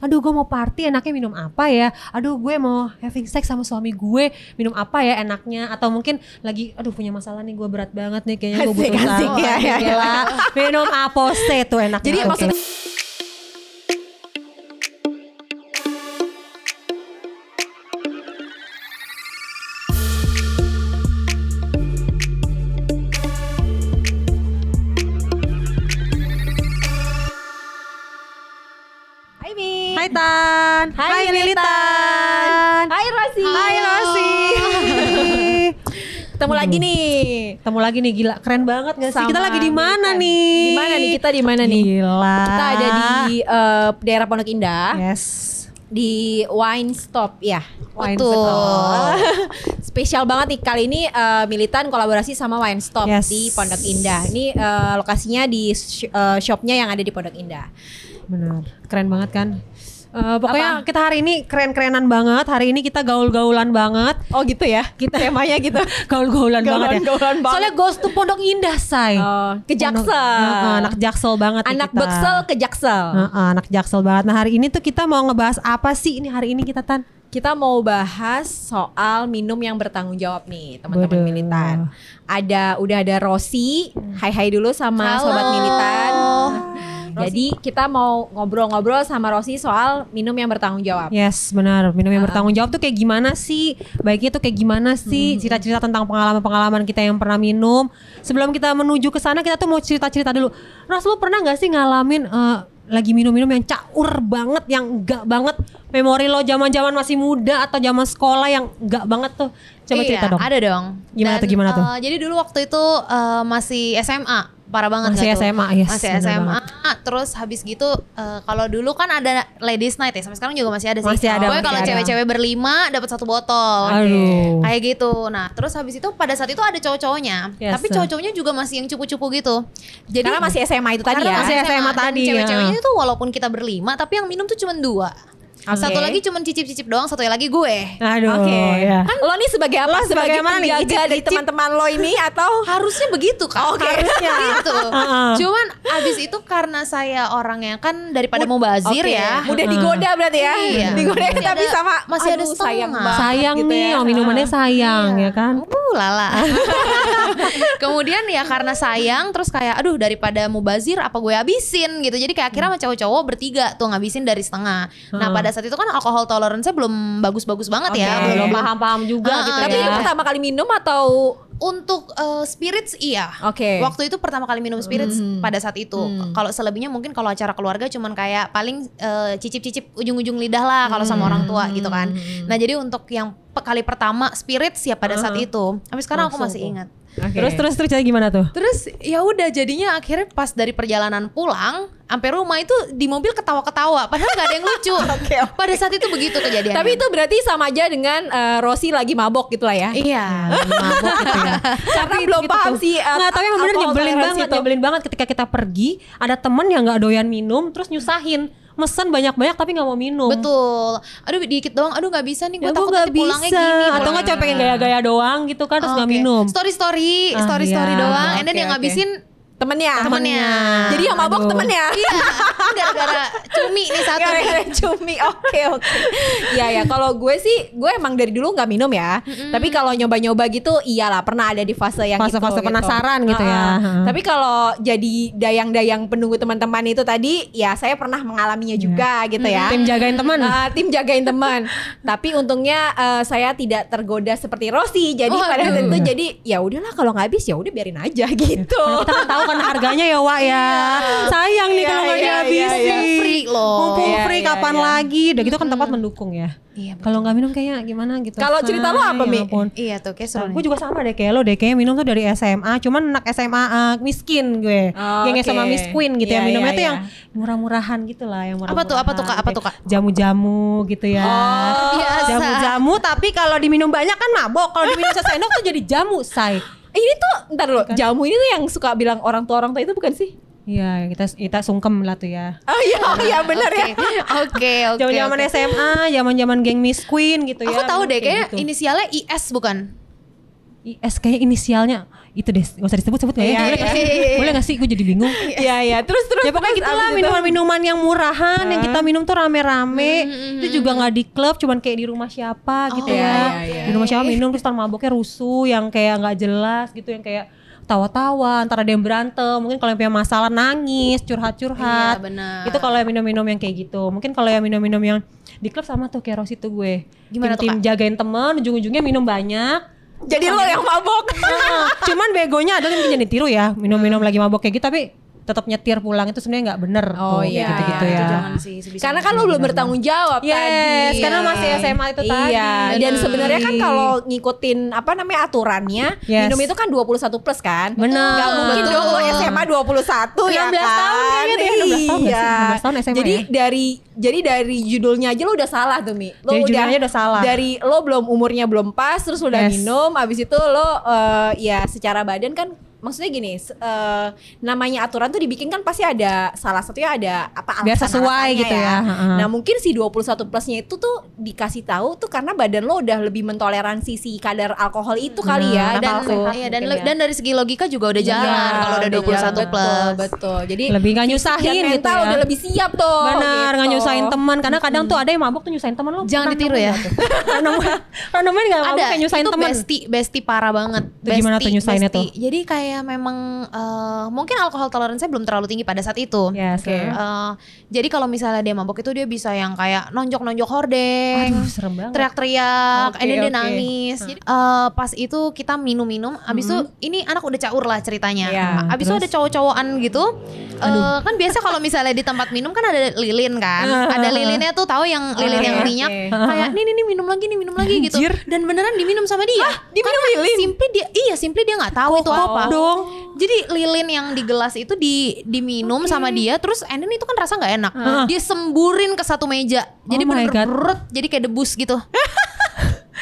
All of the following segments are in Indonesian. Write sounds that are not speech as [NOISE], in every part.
aduh gue mau party enaknya minum apa ya? Aduh gue mau having sex sama suami gue. Minum apa ya enaknya? Atau mungkin lagi aduh punya masalah nih gue berat banget nih kayaknya gue [LAUGHS] butuh saran, ya, ya, ya. minum apose tuh enak Jadi banget. maksudnya Tan Hai, Lilitan. Hai Rosi. Hai Rosi [LAUGHS] Ketemu lagi nih. Ketemu lagi nih gila keren banget gak sih? Sama Kita lagi di mana nih? Di mana nih? Kita di mana nih? Gila. Kita ada di eh, daerah Pondok Indah. Yes. di Wine Stop ya. Wine Betul. Stop. [LAUGHS] Spesial banget nih kali ini eh, Militan kolaborasi sama Wine Stop Yes. di Pondok Indah. Ini eh, lokasinya di sh- eh, shopnya yang ada di Pondok Indah. Benar. Keren banget kan? Eh, pokoknya kita hari ini keren-kerenan banget. Hari ini kita gaul-gaulan banget. Oh gitu ya? Kita temanya gitu. [LAUGHS] Gaul-gaulan banget ya. Gaul-gaulan banget. Soalnya ghost to Pondok Indah, say. Oh, ke Jaksel. Heeh, anak Jaksel banget Anak kita. Beksel ke Jaksel. Heeh, anak Jaksel banget. Nah, hari ini tuh kita mau ngebahas apa sih ini hari ini kita Tan? Kita mau bahas soal minum yang bertanggung jawab nih, teman-teman militan. Ada udah ada Rosi, hai hai dulu sama Halo. sobat militan. Jadi kita mau ngobrol-ngobrol sama Rosi soal minum yang bertanggung jawab. Yes, benar. Minum yang bertanggung jawab tuh kayak gimana sih? Baiknya tuh kayak gimana sih? Cerita-cerita tentang pengalaman-pengalaman kita yang pernah minum. Sebelum kita menuju ke sana, kita tuh mau cerita-cerita dulu. Ras, lu pernah nggak sih ngalamin eh, lagi minum-minum yang caur banget, yang enggak banget memori lo zaman-zaman masih muda atau zaman sekolah yang enggak banget tuh? Coba Iya, cerita dong. Ada dong. Gimana tuh, gimana tuh? eh, jadi dulu waktu itu eh, masih SMA, parah banget Masih tuh? SMA, yes, Masih SMA. Terus habis gitu eh, kalau dulu kan ada ladies night ya, sampai sekarang juga masih ada sih. Masih ada, Pokoknya kalau cewek-cewek berlima dapat satu botol. Aduh. Kayak gitu. Nah, terus habis itu pada saat itu ada cowok-cowoknya. Yes, Tapi cowok-cowoknya juga masih yang cupu-cupu gitu. Jadi Karena masih SMA itu tadi karena ya. masih SMA dan tadi, ya. Cewek-ceweknya itu walaupun kita berlima tapi yang minum tuh cuma dua. Oke. Satu lagi cuma cicip-cicip doang, satu lagi gue. Aduh, Oke. ya. Kan lo nih sebagai apa? Lo sebagai mana nih? dari teman-teman lo ini atau harusnya begitu kan Oke. harusnya [LAUGHS] gitu Heeh. [LAUGHS] cuman abis itu karena saya orang yang kan daripada mau bazir Oke. ya Mudah digoda berarti ya. Iya. [LAUGHS] Digoda Masih tapi ada- sama masih ada aduh, setengah. sayang banget sayang gitu nih, ya. oh, minumannya sayang ya kan? Uh, lala. Kemudian ya karena sayang terus kayak aduh daripada mubazir apa gue habisin gitu. Jadi kayak akhirnya sama cowok-cowok bertiga tuh ngabisin dari setengah. Nah, pada saat itu kan alkohol tolerance belum bagus-bagus banget ya. Oke. Belum paham-paham juga Ah, gitu Tapi ya. ini pertama kali minum atau Untuk eh, spirits iya. Oke. Waktu itu pertama kali minum spirits pada saat itu. Kalau selebihnya mungkin kalau acara keluarga cuman kayak paling eh, cicip-cicip ujung-ujung lidah lah kalau sama orang tua gitu kan. Nah, jadi untuk yang kali pertama spirits ya pada saat itu. Tapi sekarang aku masih ingat. Terus terus terus jadi gimana tuh? Terus ya udah jadinya akhirnya pas dari perjalanan pulang sampai rumah itu di mobil ketawa-ketawa padahal nggak ada yang lucu. [LAUGHS] Oke, oke. Pada saat itu begitu kejadiannya. Tapi itu berarti sama aja dengan eh, Rosi lagi mabok gitu lah ya. iya. mabok gitu ya. [LAUGHS] Karena belum paham tuh. sih, uh, Nggak, tapi emang bener alkohol nyebelin banget, itu. nyebelin banget ketika kita pergi, ada temen yang nggak doyan minum, terus nyusahin, mesen banyak-banyak tapi nggak mau minum. Betul. Aduh dikit doang. Aduh nggak bisa nih. Ya Gue gue takut nanti pulangnya bisa, gini. atau nggak cuma pengen gaya-gaya doang gitu kan, terus nggak Oke. minum. Story story, Ah, story story iya. doang. And then Oke, yang ngabisin Temennya. temennya. Jadi yang mabok Aduh. temennya. Iya, gara-gara cumi nih satu. Gara-gara cumi. Oke oke. Iya ya. Kalau gue sih, gue emang dari dulu nggak minum ya. Tapi kalau nyoba-nyoba gitu, iyalah pernah ada di fase yang Fase-fase itu, penasaran gitu ya. Heeh. Heeh. Tapi kalau jadi dayang-dayang penunggu teman-teman itu tadi, ya saya pernah mengalaminya juga gitu ya. Tim jagain teman. Ah, tim jagain teman. Tapi untungnya eh, saya tidak tergoda seperti Rosi. Jadi pada saat itu jadi ya udahlah kalau nggak habis ya udah biarin aja gitu. Kalau kita kan tahu kan harganya ya Wak ya. Sayang nih Iya, kalau nggak iya, dihabisin. iya, iya. Free loh. Mumpung Iya, free iya, kapan iya. lagi? Udah gitu kan tempat mendukung ya. Iya. Kalau nggak minum kayaknya gimana gitu. Kalau cerita lo apa, Mi? ya ampun. Iya tuh kayak seru Gue nih. juga sama deh kayak lo deh Kayaknya minum tuh dari SMA Cuman anak SMA uh, miskin gue Oh, oke. sama Miss Queen gitu ya Iya, Minumnya iya, tuh iya. yang murah-murahan gitu lah yang Apa tuh, apa tuh, Kak? Apa tuh, Kak? Kayak Jamu-jamu gitu ya Oh, biasa. Jamu-jamu tapi kalau diminum banyak kan mabok Kalau diminum sesendok tuh jadi jamu say Ini tuh ntar dulu, jamu ini tuh yang suka bilang orang tua orang tua itu bukan sih? Iya kita kita sungkem lah tuh ya Oh iya, oh iya benar ya. Oke, oke. Zaman-zaman. SMA Zaman-zaman geng Miss Queen gitu ya Aku tahu deh kayak gitu. inisialnya IS bukan? IS kayaknya inisialnya itu deh. Nggak usah disebut sebut nggak ya? Iya, boleh iya, nggak sih? iya, iya. boleh nggak sih? Gue jadi bingung. [LAUGHS] Iya iya terus terus ya pokoknya terus gitu lah abis itu- minuman-minuman yang murahan yang kita minum tuh rame-rame. Itu juga nggak di klub cuman kayak di rumah siapa gitu iya, ya. iya, iya. di rumah siapa minum terus ntar maboknya rusuh yang kayak nggak jelas gitu yang kayak tawa-tawa antara ada yang berantem. Mungkin kalau yang punya masalah nangis curhat-curhat. Iya, itu kalau yang minum-minum yang kayak gitu. Mungkin kalau yang minum-minum yang di klub sama tuh kayak Ros itu gue. Gimana tuh, tim, tim jagain temen ujung-ujungnya minum banyak Jadi lo yang mabok. [LAUGHS] Cuman begonya adalah mungkin jadi tiru ya minum-minum lagi mabok kayak gitu tapi tetap nyetir pulang itu sebenarnya nggak bener Oh, tuh, iya. gitu-gitu Itu ya jangan sih sebisa Karena kan lo belum bertanggung jawab Yes, tadi. karena masih SMA itu tadi. Iya, dan sebenarnya kan kalau ngikutin apa namanya aturannya, Yes. minum itu kan 21 plus kan? Bener. Gak mungkin Betul. dong lo SMA 21 ya 16 kan? tahun kayaknya tuh ya, 16 tahun nggak sih? Iya. 16 tahun SMA Jadi ya? dari jadi dari judulnya aja lo udah salah tuh Mi. Lo Dari judulnya udah salah. Dari lo belum umurnya belum pas terus lo udah Yes. minum, abis itu lo eh, ya secara badan kan maksudnya gini, eh, namanya aturan tuh dibikin kan pasti ada salah satunya ada apa Biar alasan-alasannya sesuai gitu ya, heeh. Nah mungkin si 21 plusnya itu tuh dikasih tahu tuh karena badan lo udah lebih mentoleransi si kadar alkohol itu kali ya. dan sehat iya, dan ya. dan dari segi logika juga udah jalan Iya, kalau udah udah 21 jalan, plus. Betul, betul. Jadi Lebih nggak nyusahin gitu ya. udah lebih siap tuh. benar nggak gitu. nyusahin teman karena kadang tuh ada yang mabok tuh nyusahin teman lo Jangan ditiru ya. tuh? pernah nemuin nggak mabok ada kayak nyusahin itu teman bestie bestie parah banget Itu gimana tuh nyusahinnya bestie. jadi kayak memang eh, mungkin alkohol toleransi belum terlalu tinggi pada saat itu Yes, Oke. heeh. Eh, jadi kalau misalnya dia mabok itu dia bisa yang kayak nonjok-nonjok hordeng aduh serem banget teriak-teriak, and then dia nangis. Jadi eh, pas itu kita minum-minum, abis itu ini anak udah caur lah ceritanya. Iya, abis itu ada cowok-cowokan gitu. Eh, kan biasa kalau misalnya di tempat minum kan ada lilin kan, ada lilinnya tuh tahu yang lilin yang oke. minyak. Kayak nih nih nih minum lagi nih minum lagi gitu. Dan beneran diminum sama dia. diminum Karena lilin? Simply dia, iya simply dia nggak tahu itu Kok apa. Dong? Jadi lilin yang di gelas itu di diminum sama dia, terus and then itu kan rasa nggak enak. Dia semburin ke satu meja. Jadi Oh God. berut, jadi kayak debus gitu. [LAUGHS]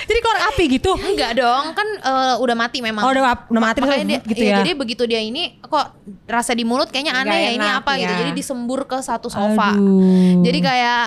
jadi keluar api gitu Enggak dong, kan eh, udah mati memang. oh udah udah mati Makanya dia, gitu iya, ya jadi begitu dia ini kok rasa di mulut kayaknya aneh ya ini apa gitu. ya. Jadi disembur ke satu sofa. Aduh. Jadi kayak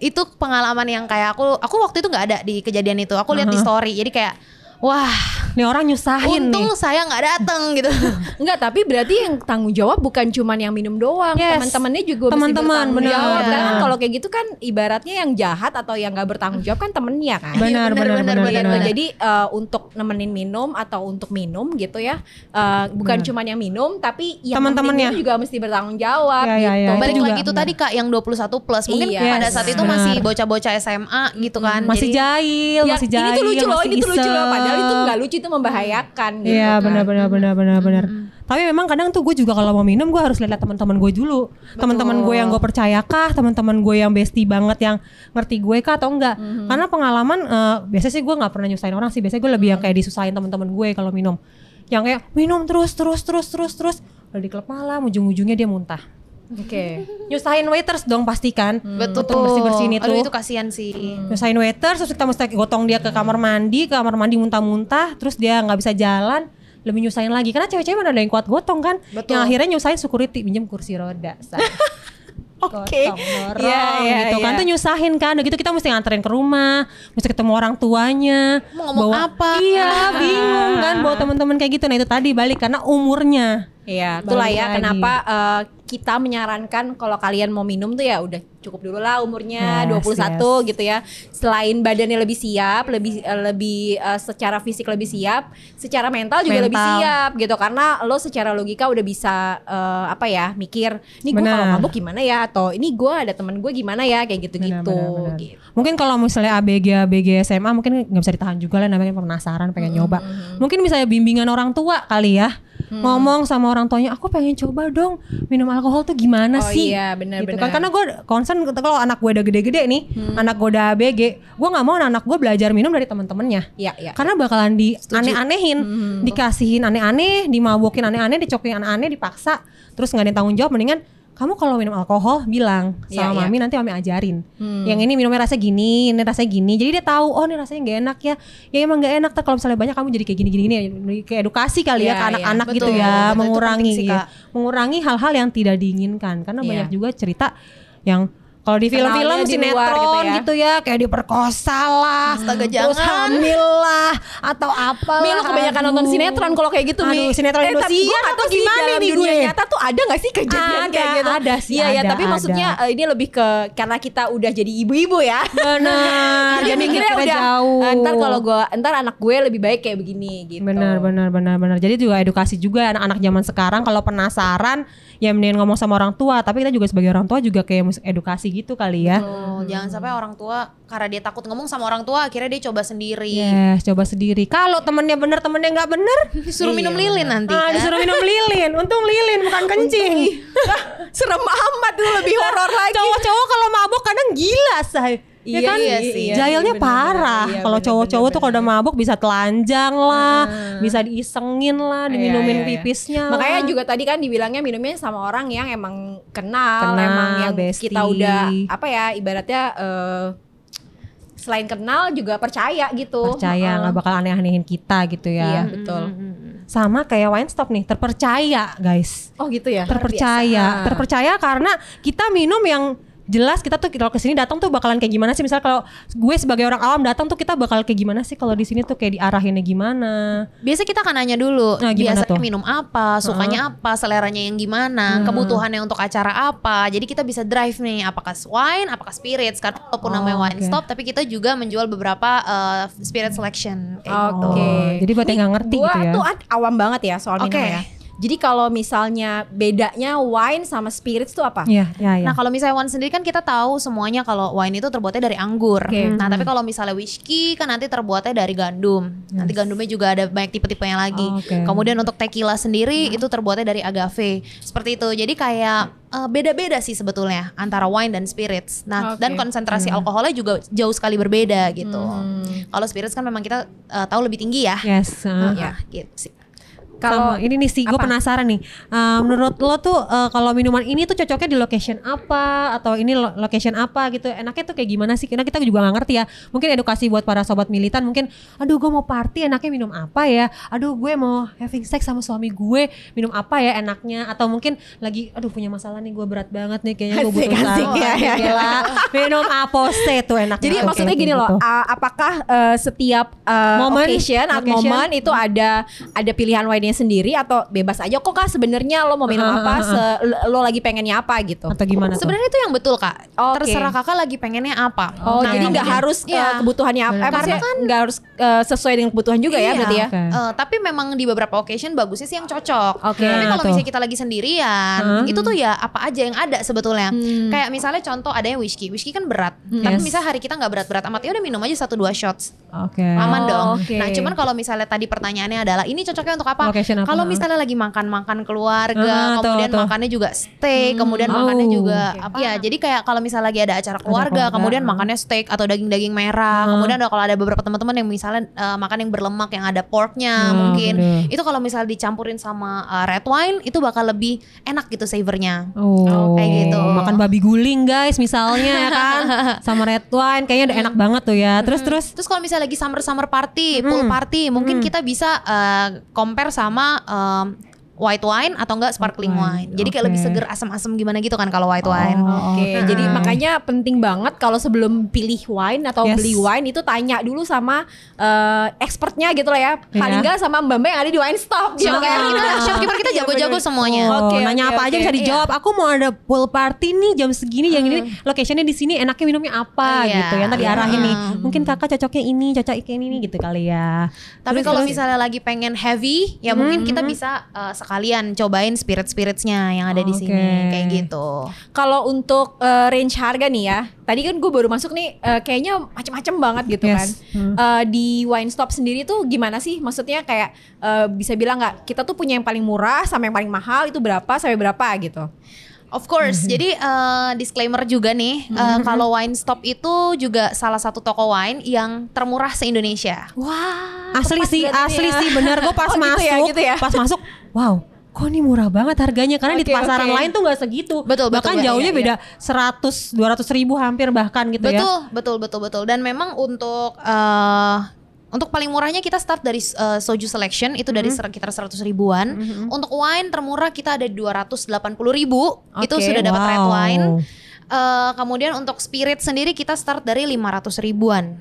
itu pengalaman yang kayak aku aku waktu itu nggak ada di kejadian itu. Aku lihat di story. Jadi kayak wah, nih orang nyusahin untung nih saya nggak datang gitu. [LAUGHS] Enggak, tapi berarti yang tanggung jawab bukan cuman yang minum doang, Yes. teman-temannya juga mesti Teman-teman, bertanggung benar, jawab. Karena kan benar. kalau kayak gitu kan ibaratnya yang jahat atau yang nggak bertanggung jawab kan temennya kan. benar Iya, benar benar, benar benar. Jadi eh, untuk nemenin minum atau untuk minum gitu ya, eh, bukan cuman yang minum tapi yang Teman-temannya. juga mesti bertanggung jawab Ya, ya, gitu. ya, itu Balik juga lagi itu tadi kak yang 21 plus. Mungkin Iya. pada saat itu benar. masih bocah-bocah SMA gitu kan. masih Jadi- jahil Ya, masih jahil ini tuh lucu loh, ini tuh lucu loh. Padahal itu nggak lucu itu membahayakan gitu. Iya kan. benar benar benar benar benar. Tapi memang kadang tuh gue juga kalau mau minum gue harus lihat teman-teman gue dulu. Teman-teman gue yang gue percayakah, teman-teman gue yang bestie banget yang ngerti gue kah atau enggak. Karena pengalaman eh, biasanya sih gue nggak pernah nyusahin orang sih. Biasanya gue lebih yang kayak disusahin teman-teman gue kalau minum. Yang kayak minum terus terus terus terus terus. Udah di klub malam ujung-ujungnya dia muntah. Oke. Nyusahin waiters dong pastikan. Betul. Untuk bersih-bersihin itu. Aduh itu kasihan sih. Nyusahin waiters terus kita mesti gotong dia ke kamar mandi, ke kamar mandi muntah-muntah, terus dia nggak bisa jalan, lebih nyusahin lagi karena cewek-cewek mana ada yang kuat gotong kan. Betul. Yang akhirnya nyusahin security pinjam kursi roda. [LAUGHS] Oke. Dorong Iya, iya, gitu kan iya. tuh nyusahin kan. Udah gitu kita mesti nganterin ke rumah, mesti ketemu orang tuanya. Mau ngomong apa? Iya, [LAUGHS] bingung kan bawa teman-teman kayak gitu. Nah, itu tadi balik karena umurnya. Iya, itulah ya lagi. kenapa eh, kita menyarankan kalau kalian mau minum tuh ya udah cukup dulu lah umurnya Yes, 21 gitu ya. Selain badannya lebih siap, lebih eh, lebih eh, secara fisik lebih siap, secara mental juga lebih Mental. siap gitu karena lo secara logika udah bisa eh, apa ya, mikir, nih gue kalau mabuk gimana ya atau ini gue ada temen gue gimana ya kayak gitu-gitu gitu. Mungkin kalau misalnya ABG ABG SMA mungkin nggak bisa ditahan juga lah namanya penasaran pengen nyoba. Mungkin misalnya bimbingan orang tua kali ya. Ngomong sama orang tuanya, aku pengen coba dong minum alkohol tuh gimana Oh sih? iya, benar, gitu kan. Karena gue concern kalau anak gue udah gede-gede nih, anak gue udah ABG, gue nggak mau anak gue belajar minum dari teman-temannya. Iya, iya. Karena bakalan di aneh-anehin, dikasihin aneh-aneh, dimabokin aneh-aneh, dicokin aneh-aneh, dipaksa, terus nggak ada yang tanggung jawab. Mendingan kamu kalau minum alkohol bilang Iya, sama iya. mami nanti mami ajarin. Yang ini minumnya rasanya gini, ini rasanya gini. Jadi dia tahu, oh ini rasanya nggak enak ya. Ya emang nggak enak. Kalau misalnya banyak kamu jadi kayak gini gini gini. Kayak edukasi kali Iya, ya ke anak-anak iya. gitu Betul, ya, betul. Mengurangi sih, ya. Mengurangi hal-hal yang tidak diinginkan. Karena Iya. banyak juga cerita yang Kalau di film-film sinetron gitu gitu ya. kayak diperkosa lah, Astaga, terus jangan. hamil lah atau apa Mi lo kebanyakan nonton sinetron kalau kayak gitu Mi Aduh, sinetron eh, Indosiar gue atau sih gimana nih dunia gue? nyata tuh ada gak sih kejadian Ada, kayak gitu ada sih, Iya ya tapi ada. maksudnya eh, ini lebih ke karena kita udah jadi ibu-ibu ya Benar. [LAUGHS] Jadi mikirnya udah jauh. eh, Ntar kalau gue Ntar anak gue lebih baik kayak begini gitu Benar, benar, benar, benar. Jadi juga edukasi juga anak-anak zaman sekarang kalau penasaran ya mendingan ngomong sama orang tua. Tapi kita juga sebagai orang tua juga kayak mesti edukasi gitu kali ya. Oh, jangan sampai orang tua karena dia takut ngomong sama orang tua akhirnya dia coba sendiri. Yes, coba sendiri. Kalau temennya bener, temennya nggak bener, Disuruh minum lilin nanti. ah, kan? disuruh minum lilin. Untung lilin bukan kencing. [LAUGHS] Serem amat tuh lebih horor lagi Cowok-cowok kalau mabuk kadang gila, say. Ya Iya, kan? iya sih. Jahilnya Iya, parah. Iya, Kalau cowok-cowok tuh kalau udah mabuk bisa telanjang lah, bisa diisengin lah, Iya, iya, diminumin iya. pipisnya. Makanya lah. juga tadi kan dibilangnya minumnya sama orang yang emang kenal, Kenal, emang yang bestie. kita udah apa ya ibaratnya eh, selain kenal juga percaya gitu. percaya nggak bakal aneh-anehin kita gitu Iya ya. betul. Sama kayak wine stop nih, terpercaya guys. Oh gitu ya. terpercaya terpercaya karena kita minum yang jelas kita tuh kalau ke sini datang tuh bakalan kayak gimana sih misal kalau gue sebagai orang awam datang tuh kita bakal kayak gimana sih kalau di sini tuh kayak diarahinnya gimana Biasa kita akan nanya dulu, Nah, biasanya tuh? minum apa, sukanya apa, seleranya yang gimana, kebutuhannya untuk acara apa. Jadi kita bisa drive nih, apakah wine, apakah spirits. Karena walaupun Oh, namanya wine oke. stop, tapi kita juga menjual beberapa uh, spirit selection. Kayak gitu. Oke. Oh, jadi buat yang nggak ngerti gua gitu ya. tuh awam banget ya soal minum Oke. ya. Jadi kalau misalnya bedanya wine sama spirits tuh apa? Iya, iya, iya. Nah kalau misalnya wine sendiri kan kita tahu semuanya kalau wine itu terbuatnya dari anggur. Oke. Nah tapi kalau misalnya whiskey kan nanti terbuatnya dari gandum. Nanti gandumnya juga ada banyak tipe-tipenya lagi. Oh, oke. Kemudian untuk tequila sendiri itu terbuatnya dari agave. Seperti itu. Jadi kayak eh, beda-beda sih sebetulnya antara wine dan spirits. Nah Oke. dan konsentrasi alkoholnya juga jauh sekali berbeda gitu. Hmm. Kalau spirits kan memang kita eh, tahu lebih tinggi ya. yes. uh. Ya gitu sih. Kalau ini nih sih gue penasaran nih. Uh, menurut lo tuh uh, kalau minuman ini tuh cocoknya di location apa? Atau ini lo- location apa gitu? Enaknya tuh kayak gimana sih? Karena kita juga nggak ngerti ya. Mungkin edukasi buat para sobat militan mungkin aduh gue mau party enaknya minum apa ya? Aduh gue mau having sex sama suami gue minum apa ya enaknya? Atau mungkin lagi aduh punya masalah nih gue berat banget nih kayaknya gue butuh saran. ya, ya, ya. Minum apa sih tuh enaknya. Jadi maksudnya gini loh, gitu. a- apakah eh, setiap eh, Momen, occasion atau occasion. momen itu ada ada pilihan wine-nya sendiri atau bebas aja kok kak sebenarnya lo mau minum apa, se- lo lagi pengennya apa gitu. atau gimana Sebenarnya itu yang betul kak. Oke. Terserah kakak lagi pengennya apa. Oh, Nah, jadi nggak harus eh, Iya. kebutuhannya apa, eh, Benar. maksudnya nggak harus eh, sesuai dengan kebutuhan juga ya Iya. berarti ya. Oke. Eh, tapi memang di beberapa occasion bagusnya sih yang cocok. Oke. Tapi kalau misalnya kita lagi sendirian, Hah? itu tuh ya apa aja yang ada sebetulnya. Hmm. Kayak misalnya contoh ada yang whiskey. Whiskey kan berat. Tapi Yes. misalnya hari kita nggak berat-berat amat ya udah minum aja satu dua shots. Oke Aman Oh, dong. oke. Nah, cuman kalau misalnya tadi pertanyaannya adalah ini cocoknya untuk apa? Apa? Kalau misalnya lagi makan-makan keluarga, Ah, tuh, kemudian tuh. makannya juga steak, kemudian Oh. makannya juga apa? Ya, jadi kayak kalau misalnya lagi ada acara keluarga, keluarga, kemudian ah. makannya steak atau daging-daging merah, kemudian ada kalau ada beberapa teman-teman yang misalnya eh, makan yang berlemak yang ada porknya Hmm, mungkin. bener. Itu kalau misalnya dicampurin sama eh, red wine itu bakal lebih enak gitu savornya. Oh, Kayak gitu. Makan babi guling guys misalnya ya kan [LAUGHS] sama red wine kayaknya udah enak banget tuh ya. Terus terus Terus kalau misalnya lagi summer summer party, pool party, mungkin kita bisa eh, compare sama em, white wine atau enggak sparkling wine, wine. Jadi kayak oke. lebih seger asam-asam gimana gitu kan kalau white wine. Oh, Oke, oke. jadi makanya penting banget kalau sebelum pilih wine atau Yes. beli wine itu tanya dulu sama eh, expertnya gitu lah ya. Paling Iya. enggak sama mbak-mbak yang ada di wine stop gitu kayak kita, Ah. shopkeeper kita Iya, jago-jago semuanya. Oh, Oke, nanya oke, apa aja oke. bisa dijawab. Aku mau ada pool party nih jam segini yang ini locationnya di sini enaknya minumnya apa Iya. gitu ya. Ntar diarahin Iya. nih. Mungkin kakak cocoknya ini, cocok ini nih gitu kali ya. Tapi kalau misalnya lagi pengen heavy, ya mungkin kita bisa uh, sekalian cobain spirit-spiritsnya yang ada di Oke. sini kayak gitu. Kalau untuk eh, range harga nih ya, tadi kan gue baru masuk nih, eh, kayaknya macam-macam banget gitu Yes. kan. Hmm. Eh, di wine stop sendiri tuh gimana sih? Maksudnya kayak eh, bisa bilang nggak? Kita tuh punya yang paling murah sama yang paling mahal itu berapa sampai berapa gitu? Of course. Jadi uh, disclaimer juga nih, uh, kalau Wine Stop itu juga salah satu toko wine yang termurah se Indonesia. Wah, asli sih, asli ya. sih bener gue [LAUGHS] pas Oh, gitu masuk, ya, gitu ya. pas masuk, wow. Kok ini murah banget harganya karena di Oke, pasaran oke. lain tuh nggak segitu. Betul, betul, bahkan betul. jauhnya Iya, beda 100 200 ribu hampir bahkan gitu ya. betul, betul, betul, betul. Dan memang untuk uh, untuk paling murahnya kita start dari uh, soju selection itu dari sekitar 100 ribuan. Untuk wine termurah kita ada 280 ribu. Itu Oke, sudah dapat red wow. wine. eh, kemudian untuk spirit sendiri kita start dari 500 ribuan.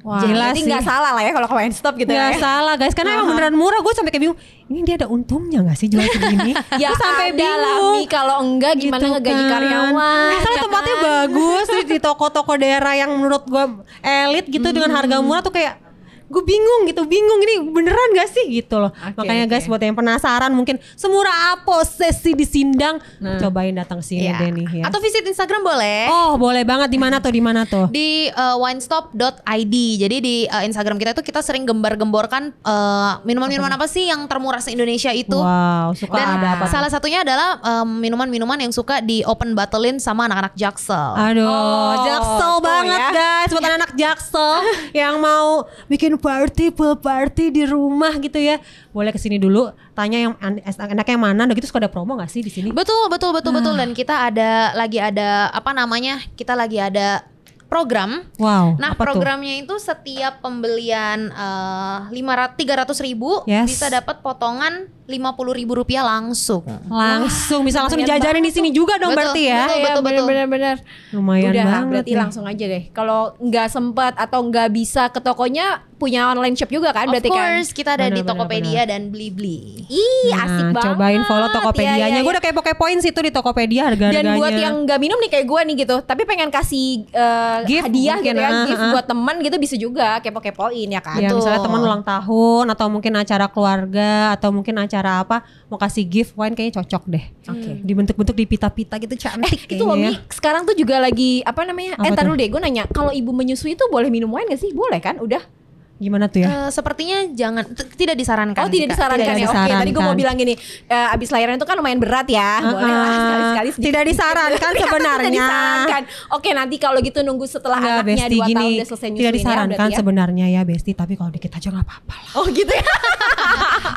Wah, Jelas Jadi nggak salah lah ya kalau ke wine stop gitu Nggak ya. salah guys, karena emang beneran murah. Gue sampai kayak bingung. Ini dia ada untungnya nggak sih jual [LAUGHS] segini? Ya sampai bingung. Kalau enggak gimana Gitu ngegaji kan. karyawan. Soalnya ya tempatnya kan? bagus di toko-toko daerah yang menurut gue elit gitu dengan harga murah tuh kayak gue bingung gitu bingung ini beneran gak sih gitu loh Oke, makanya guys oke. buat yang penasaran mungkin semurah apa sesi di Sindang cobain datang sini deh nih ya Atau visit Instagram boleh. oh boleh banget di mana tuh di mana tuh di uh, winestop.id. Jadi di uh, Instagram kita itu kita sering gembar-gemborkan uh, minuman-minuman apa sih yang termurah se Indonesia itu. wow suka Dan ada apa tuh? salah satunya adalah um, minuman-minuman yang suka di open bottlein sama anak-anak jaksel. Aduh, Oh, jaksel tuh banget ya. guys buat anak jaksel yang mau bikin party, pool party di rumah gitu ya. Boleh ke sini dulu, tanya yang an- enaknya yang mana. Udah gitu suka ada promo gak sih di sini? Betul, betul, betul, betul. Ah. Dan kita ada lagi ada apa namanya? Kita lagi ada program. Wow. Nah, apa tuh? programnya itu setiap pembelian eh, lima tiga ratus ribu Yes. bisa dapat potongan lima puluh ribu rupiah langsung. langsung bisa langsung lumayan dijajarin di sini juga dong Betul, berarti ya. betul. Iya, bener-bener. Lumayan Udah, banget. berarti nih. langsung aja deh. Kalau nggak sempat atau nggak bisa ke tokonya, punya online shop juga kan? Of Berarti kan? course, kita ada di Tokopedia dan Blibli. Ih, Nah, asik banget. cobain follow Tokopedia-nya. Iya, iya, Gue iya. udah kepo-kepoin situ di Tokopedia harga-harganya. Dan buat yang nggak minum nih kayak gue nih gitu, tapi pengen kasih eh, Gift hadiah gitu ya, ah, gift ah. buat teman gitu bisa juga kepo-kepoin ya kan? Ya Betul. misalnya teman ulang tahun atau mungkin acara keluarga atau mungkin acara apa mau kasih gift wine kayaknya cocok deh. Oke. Dibentuk-bentuk di pita-pita gitu cantik Itu loh Mi, sekarang tuh juga lagi apa namanya? Apa eh, dulu deh, gue nanya, kalau ibu menyusui itu boleh minum wine gak sih? Boleh kan? Udah. Gimana tuh ya? Eh, sepertinya jangan tidak disarankan. Oh tidak disarankan Tidak ya. Oke, tadi gue mau disarankan. bilang gini, eh, abis lahiran itu kan lumayan berat ya. Boleh lah sekali-sekali. sedikit. Tidak disarankan [LAUGHS] Ternyata sebenarnya. Tidak disarankan. Oke, nanti kalau gitu nunggu setelah Enggak anaknya Besti 2 tahun gini udah selesai nyusuin Tidak ya, disarankan ya. sebenarnya ya Besti Tapi kalau dikit aja gak apa-apa lah Oh gitu ya. [LAUGHS]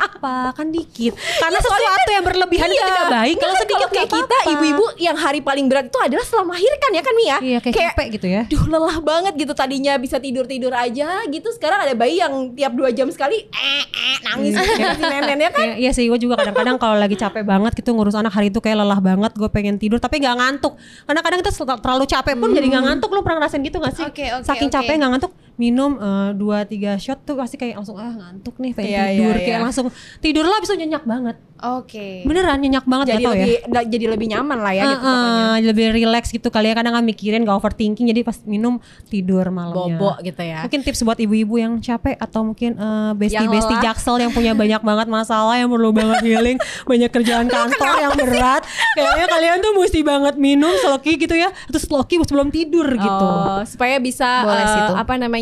Apa kan dikit Karena Iya, soalnya sesuatu yang berlebihan itu Iya. tidak baik Nggak Kalau kan, sedikit kayak gak kita apa-apa. ibu-ibu yang hari paling berat itu adalah setelah melahirkan ya kan Mia? Iya kayak, capek gitu ya Duh lelah banget gitu tadinya bisa tidur-tidur aja gitu sekarang ada bayi yang tiap dua jam sekali eh, eh nangis. Kayak si nenek ya kan? [LAUGHS] Iya, iya sih gue juga kadang-kadang kalau lagi capek banget gitu ngurus anak hari itu kayak lelah banget gue pengen tidur tapi nggak ngantuk. Karena kadang kita terlalu capek pun jadi nggak ngantuk. Lo pernah ngerasain gitu gak sih? Oke, oke, saking oke. capek nggak ngantuk minum eh, dua tiga shot tuh pasti kayak langsung ah ngantuk nih pengen Iya, tidur kayak iya. langsung tidur lah bisa nyenyak banget Oke. beneran nyenyak banget jadi gak ya lebih da- jadi lebih nyaman lah ya gitu Heeh, pokoknya lebih relax gitu kali ya kadang nggak mikirin gak overthinking jadi pas minum tidur malamnya bobo gitu ya Mungkin tips buat ibu-ibu yang capek atau mungkin eh, Yang besti-besti lelah. jaksel yang punya banyak banget masalah yang perlu banget healing, [LAUGHS] banyak kerjaan kantor yang berat. Kayaknya kalian tuh mesti banget minum sloki gitu ya, terus sloki sebelum tidur gitu. Oh, supaya bisa Boleh eh, tuh. apa namanya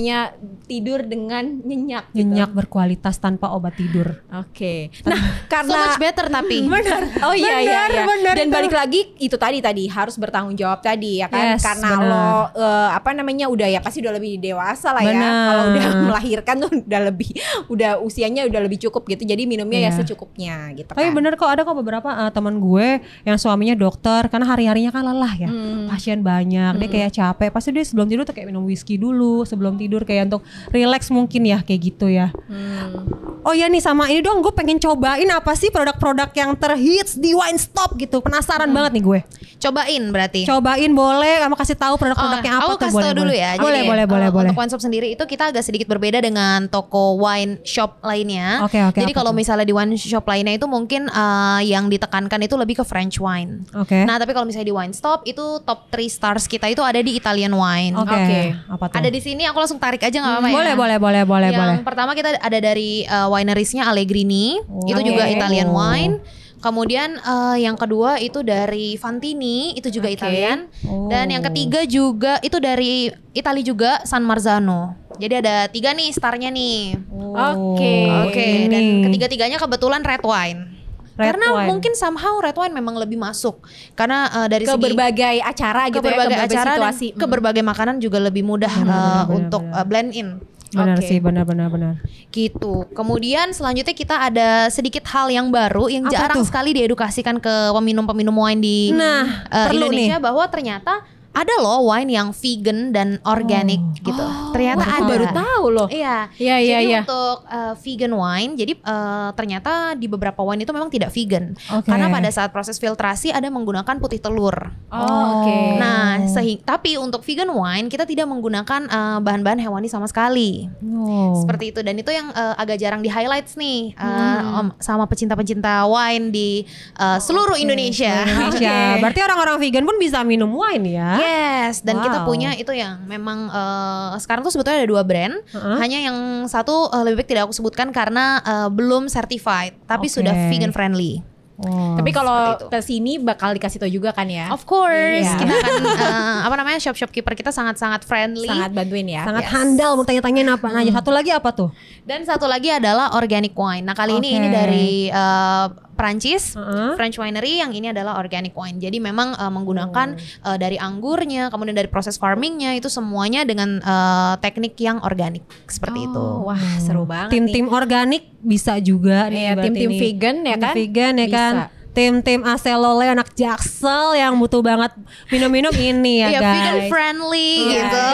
tidur dengan nyenyak gitu. Nyenyak berkualitas tanpa obat tidur. Oke. Nah, [LAUGHS] So karena much better tapi. [LAUGHS] Benar. Oh iya iya iya. Dan itu. balik lagi itu tadi tadi harus bertanggung jawab tadi ya kan Yes, karena benar. lo eh, apa namanya udah ya pasti udah lebih dewasa lah ya. Benar. Kalau udah [LAUGHS] melahirkan tuh udah lebih udah usianya udah lebih cukup gitu. Jadi minumnya ya Iya. secukupnya gitu Tapi kan. bener kok ada kok beberapa eh, teman gue yang suaminya dokter karena hari-harinya kan lelah ya. Hmm. Pasien banyak, dia kayak capek. Pasti dia sebelum tidur tuh kayak minum whisky dulu, sebelum tidur kayak untuk relax mungkin ya kayak gitu ya. Hmm. Oh iya nih sama ini dong gue pengen cobain apa sih produk-produk yang terhits di Wine Stop gitu. Penasaran Hmm. banget nih gue. Cobain berarti. Cobain boleh, kamu kasih tahu produk-produknya Oh, apa aku tuh kasih boleh. dulu boleh. ya. Boleh, Jadi, boleh, eh, boleh, boleh. Untuk wine shop sendiri itu kita agak sedikit berbeda dengan toko wine shop lainnya. Oke, oke, Jadi apa kalau misalnya di wine shop lainnya itu mungkin eh, yang ditekankan itu lebih ke French wine. Oke. Nah, tapi kalau misalnya di wine stop itu top 3 stars kita itu ada di Italian wine. Oke. Oke. Apa tuh? Ada di sini aku langsung tarik aja nggak apa-apa ya. boleh, boleh, boleh, boleh, yang boleh. pertama kita ada dari uh, wineries-nya Allegrini, itu Oke. juga Italian Oh. wine. Kemudian uh, yang kedua itu dari Fantini, itu juga Oke. Italian. Oh. Dan yang ketiga juga itu dari Italia juga San Marzano. Jadi ada tiga nih starnya nih. Oke. Oke. ini. Dan ketiga-tiganya kebetulan red wine. Red Karena wine. mungkin somehow red wine memang lebih masuk. Karena uh, dari ke segi berbagai acara ke gitu ya, berbagai ke berbagai acara dan situasi. ke berbagai makanan juga lebih mudah uh, benar, untuk benar. uh, blend in. Benar Oke. sih, benar, benar, benar. gitu. Kemudian selanjutnya kita ada sedikit hal yang baru yang Apa jarang tuh? sekali diedukasikan ke peminum-peminum wine di Nah, perlu Indonesia bahwa ternyata ada loh wine yang vegan dan organic Oh. gitu. Oh, ternyata baru ada. baru tahu loh. Iya. Iya, iya, jadi iya. untuk uh, vegan wine, jadi uh, ternyata di beberapa wine itu memang tidak vegan. Oke. Karena pada saat proses filtrasi ada menggunakan putih telur. Oh, oke. Nah, sehingga tapi untuk vegan wine kita tidak menggunakan uh, bahan-bahan hewani sama sekali. Oh. Seperti itu dan itu yang uh, agak jarang di highlights nih uh, Hmm. om- sama pecinta-pecinta wine di uh, seluruh Indonesia. [LAUGHS] Indonesia. Berarti orang-orang vegan pun bisa minum wine ya? Yes, dan kita Wow. punya itu yang memang uh, sekarang tuh sebetulnya ada dua brand. Heeh. Hanya yang satu uh, lebih baik tidak aku sebutkan karena uh, belum certified, tapi Oke. sudah vegan friendly. Oh. Tapi kalau ke sini bakal dikasih tahu juga kan ya. Of course, Iya. kita akan uh, [LAUGHS] apa namanya shop shopkeeper kita sangat-sangat friendly. Sangat bantuin ya. sangat Yes. handal mau tanya-tanyain apa aja. Satu lagi apa tuh? Dan satu lagi adalah organic wine. Nah kali ini Oke. ini dari uh, Prancis, Heeh. French winery yang ini adalah organic wine. Jadi memang uh, menggunakan Oh. uh, dari anggurnya, kemudian dari proses farmingnya itu semuanya dengan uh, teknik yang organik seperti itu. Oh, Wah, seru banget. Tim-tim organik bisa juga nih. Iya, tim-tim vegan ya kan? Vegan ya Bisa. kan. Tim-tim aselole anak jaksel yang butuh banget minum-minum ini ya Iya, guys. vegan friendly Iya. gitu.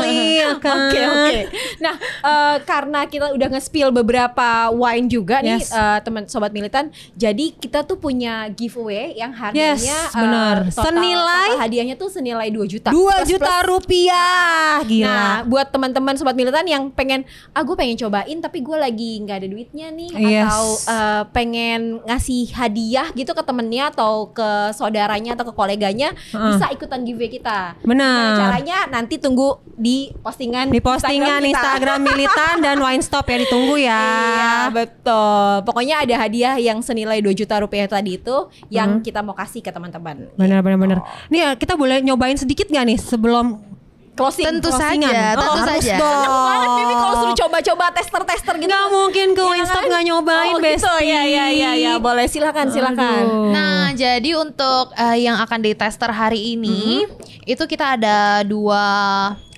Iya [LAUGHS] kan. Oke oke. Nah eh, karena kita udah nge-spill beberapa wine juga nih Yes. eh, teman sobat militan, jadi kita tuh punya giveaway yang harganya Yes, benar. total- Senilai- total hadiahnya tuh senilai 2 juta. 2 Plus- juta plus- rupiah. Gila. Nah, buat teman-teman sobat militan yang pengen, ah gue pengen cobain tapi gue lagi nggak ada duitnya nih, Yes. atau eh, pengen ngasih hadiah gitu ke temennya atau ke saudaranya atau ke koleganya, Heeh. bisa ikutan giveaway kita. Benar. Gimana caranya nanti tunggu di postingan di postingan kita. Instagram militan dan wine stop ya ditunggu ya. Iya betul. Pokoknya ada hadiah yang senilai 2 juta rupiah tadi itu yang Hmm. kita mau kasih ke teman-teman. Benar benar benar. Nih ya, kita boleh nyobain sedikit nggak nih sebelum Closing. Tentu closingan? saja, tentu harus saja. dong. Banget Bibi kalau suruh coba-coba tester-tester gitu. Nggak mungkin ke wine stop nggak nyobain oh, gitu. Besti. Ya ya ya ya, boleh silakan silakan. Aduh. Nah, jadi untuk uh, yang akan di tester hari ini itu kita ada dua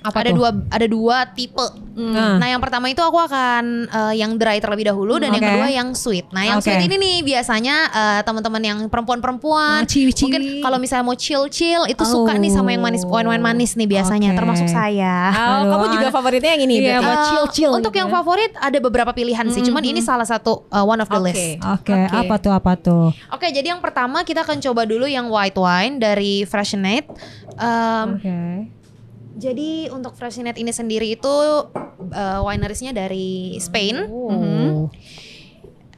Apa ada tuh? dua ada dua tipe. Hmm. Nah, yang pertama itu aku akan uh, yang dry terlebih dahulu dan yang Oke. kedua yang sweet. Nah, yang Oke. sweet ini nih biasanya uh, teman-teman yang perempuan-perempuan Ah, mungkin kalau misalnya mau chill-chill itu suka nih sama yang manis wine-wine manis nih biasanya Oke. termasuk saya. Oh, Aduh, kamu juga favoritnya yang ini Iya, berarti? buat Eh, chill-chill Untuk gitu yang ya. favorit ada beberapa pilihan sih, cuman ini salah satu uh, one of the Oke. list. Oke, Oke. apa tuh apa tuh? Oke, jadi yang pertama kita akan coba dulu yang white wine dari Freshenet. Um, Oke. Jadi untuk Freshenet ini sendiri itu uh, wineries-nya dari Spain Oh.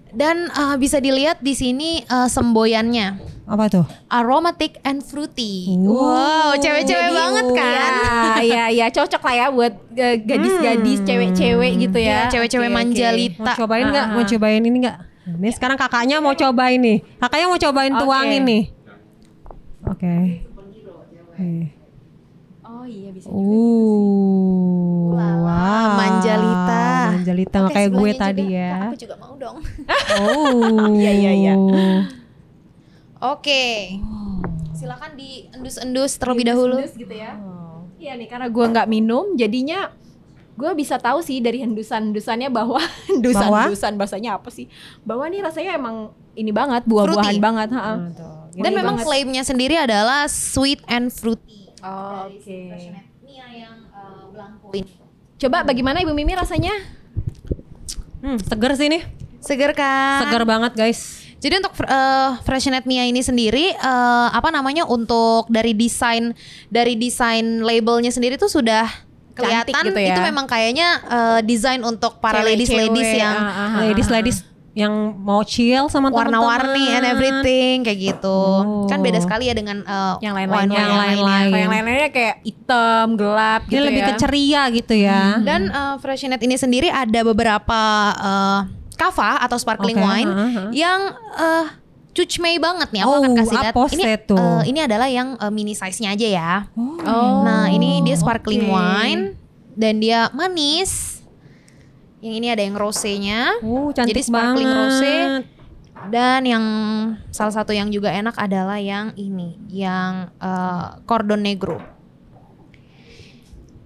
dan uh, bisa dilihat di sini uh, semboyannya Apa tuh? aromatic and fruity. Wow. Wow, cewek-cewek banget kan? Ya, ya, ya, cocok lah ya buat eh, gadis-gadis, cewek-cewek gitu Ya, ya. cewek-cewek Oke, oke. manjalita. Mau cobain nggak? Mau ah. cobain ini nggak? Ini sekarang kakaknya mau cobain nih. Kakaknya mau cobain Oke. tuangin nih. Oke. Oke. Oh iya bisa. Uh, wow. manjalita. Manjalita Oke, kayak gue tadi juga. ya. Aku juga mau dong. Oh. [LAUGHS] Iya, iya, iya. Oke. Silakan diendus-endus terlebih dahulu. Hendus gitu ya. Iya nih karena gue nggak minum jadinya gue bisa tahu sih dari hendusan-hendusannya bahwa [LAUGHS] hendusan-hendusan bahasanya apa sih? Bahwa nih rasanya emang ini banget buah-buahan banget, ha. Nah, tuh. Dan memang banget. klaimnya sendiri adalah sweet and fruity. Oh, Dari Oke. si Mia yang uh, Blanco ini. Coba bagaimana Ibu Mimi rasanya? Hmm, seger sih nih. Seger kan? Seger banget guys. Jadi untuk uh, Freshenet Mia ini sendiri uh, apa namanya untuk dari desain dari desain labelnya sendiri tuh sudah Cantik kelihatan gitu ya. itu memang kayaknya uh, desain untuk para ladies Cewek-cewek, ladies yang ah, ah, ah, ladies ah, ladies yang mau chill sama warna-warni and everything kayak gitu. Oh. Kan beda sekali ya dengan uh, yang lain-lainnya, wine-wine yang lain-lain. Kalau yang lain-lainnya kayak hitam, gelap Dia gitu lebih ya. ke ceria gitu ya. Dan uh, Freshenet ini sendiri ada beberapa uh, kava atau sparkling Oke, wine ha, ha. yang uh, cucmei banget nih. Aku akan Oh, kasih lihat. Ini uh, ini adalah yang uh, mini size-nya aja ya. Oh. Nah, ini dia sparkling oke. wine dan dia manis. Yang ini ada yang rosé-nya. Oh, cantik Jadi sparkling banget. rosé. Dan yang salah satu yang juga enak adalah yang ini, yang uh, Cordon Negro.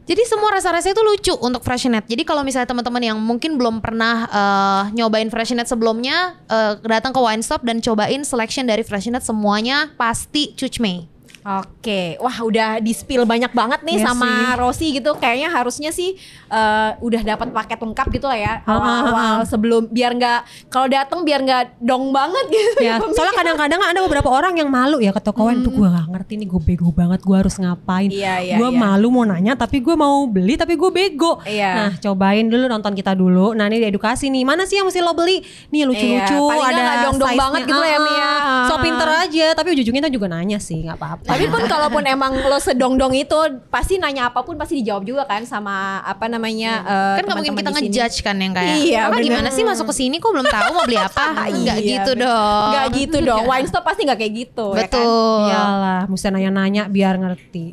Jadi semua rasa-rasa itu lucu untuk Freshenet. Jadi kalau misalnya teman-teman yang mungkin belum pernah uh, nyobain Freshenet sebelumnya, uh, datang ke Wine Stop dan cobain selection dari Freshenet semuanya pasti cucmei. Oke, wah udah di spill banyak banget nih Iya sama sih. Rosi gitu. Kayaknya harusnya sih eh, udah dapat paket lengkap gitu lah ya Ha, ha, ha, awal-awal sebelum biar nggak kalau datang biar nggak dong banget gitu. Ya, soalnya kadang-kadang ada beberapa orang yang malu ya ke toko wine tuh gue gak ngerti nih gue bego banget gue harus ngapain. Iya, iya, gue iya. malu mau nanya tapi gue mau beli tapi gue bego. Iya. Nah cobain dulu nonton kita dulu. Nah ini edukasi nih mana sih yang mesti lo beli? Nih lucu-lucu Iya, nggak ada nggak dong-dong banget gitu lah ya, Mia. Ah, So pinter aja tapi ujung-ujungnya kita juga nanya sih nggak apa-apa. Tapi pun kalaupun emang lo sedong-dong itu pasti nanya apa pun pasti dijawab juga kan sama apa namanya eh, kan nggak mungkin kita ngejudge kan yang kayak Iya, "Kakak bener. gimana sih masuk ke sini kok belum tahu mau beli apa [LAUGHS] nggak Iya, gitu bener. dong Nggak gitu [LAUGHS] dong. Wine stop pasti nggak kayak gitu. ya kan? betul Iyalah, mesti nanya-nanya biar ngerti.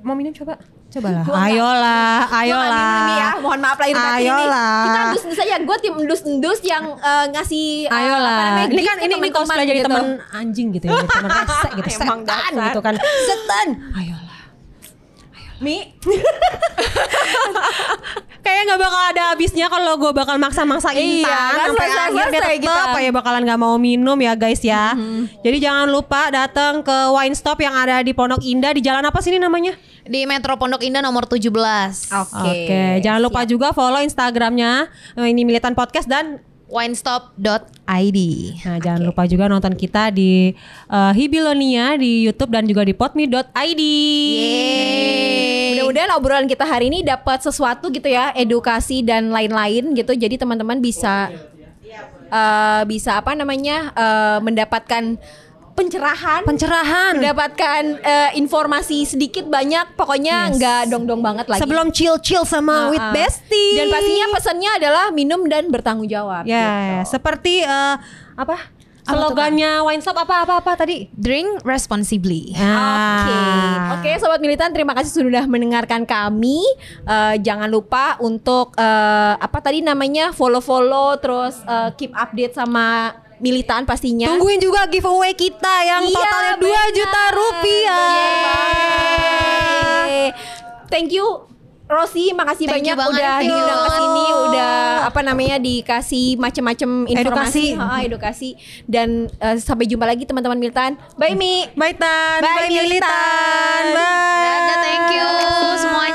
Mau minum coba? Cobalah. Ayolah, ayolah. ya, mohon maaf lahir batin nih. Ayolah. Kita endus-endus aja. Gue tim endus-endus yang eh, ngasih eh, apa Ayolah. namanya, Ini kan ini ini teman-teman cosplay jadi gitu. teman anjing gitu ya, teman rese gitu, [LAUGHS] Emang setan gitu kan. Setan. Ayolah. Mi, Kayaknya nggak bakal ada habisnya kalau gue bakal maksa-maksa Iya, Intan nggak sampai selesai- akhir dia selesai tetep kita. apa ya bakalan nggak mau minum ya guys ya. Jadi jangan lupa datang ke wine stop yang ada di Pondok Indah di jalan apa sini namanya? di Metro Pondok Indah nomor 17 Oke. jangan lupa juga follow Instagramnya eh, ini Militan Podcast dan winestop.id Nah, jangan lupa juga nonton kita di eh, Hibilonia di YouTube dan juga di potme.id. Mudah-mudahan obrolan kita hari ini dapat sesuatu gitu ya, edukasi dan lain-lain gitu. Jadi teman-teman bisa eh, bisa apa namanya eh, mendapatkan pencerahan, Pencerahan. mendapatkan eh, informasi sedikit banyak. Pokoknya Yes. nggak dong-dong banget lagi. Sebelum chill-chill sama Ah, with ah. bestie. Dan pastinya pesannya adalah minum dan bertanggung jawab. Ya, gitu. seperti eh, apa? Slogannya wine shop apa apa apa tadi? drink responsibly Oke, Ah. oke Sobat Militan, terima kasih sudah mendengarkan kami. Eh, jangan lupa untuk eh, apa tadi namanya follow-follow, terus eh, keep update sama Militan pastinya. Tungguin juga giveaway kita yang Iya, totalnya 2 benar. juta rupiah. Yeay. Thank you. Rosi, makasih Thank banyak banget, udah diundang ke sini, udah apa namanya dikasih macam-macam informasi, Edukasi. Ah, edukasi. Dan eh, sampai jumpa lagi teman-teman Militan. Bye Mi. Bye Tan, Bye, bye, Militan. Militan. Bye. Dadah, thank you semua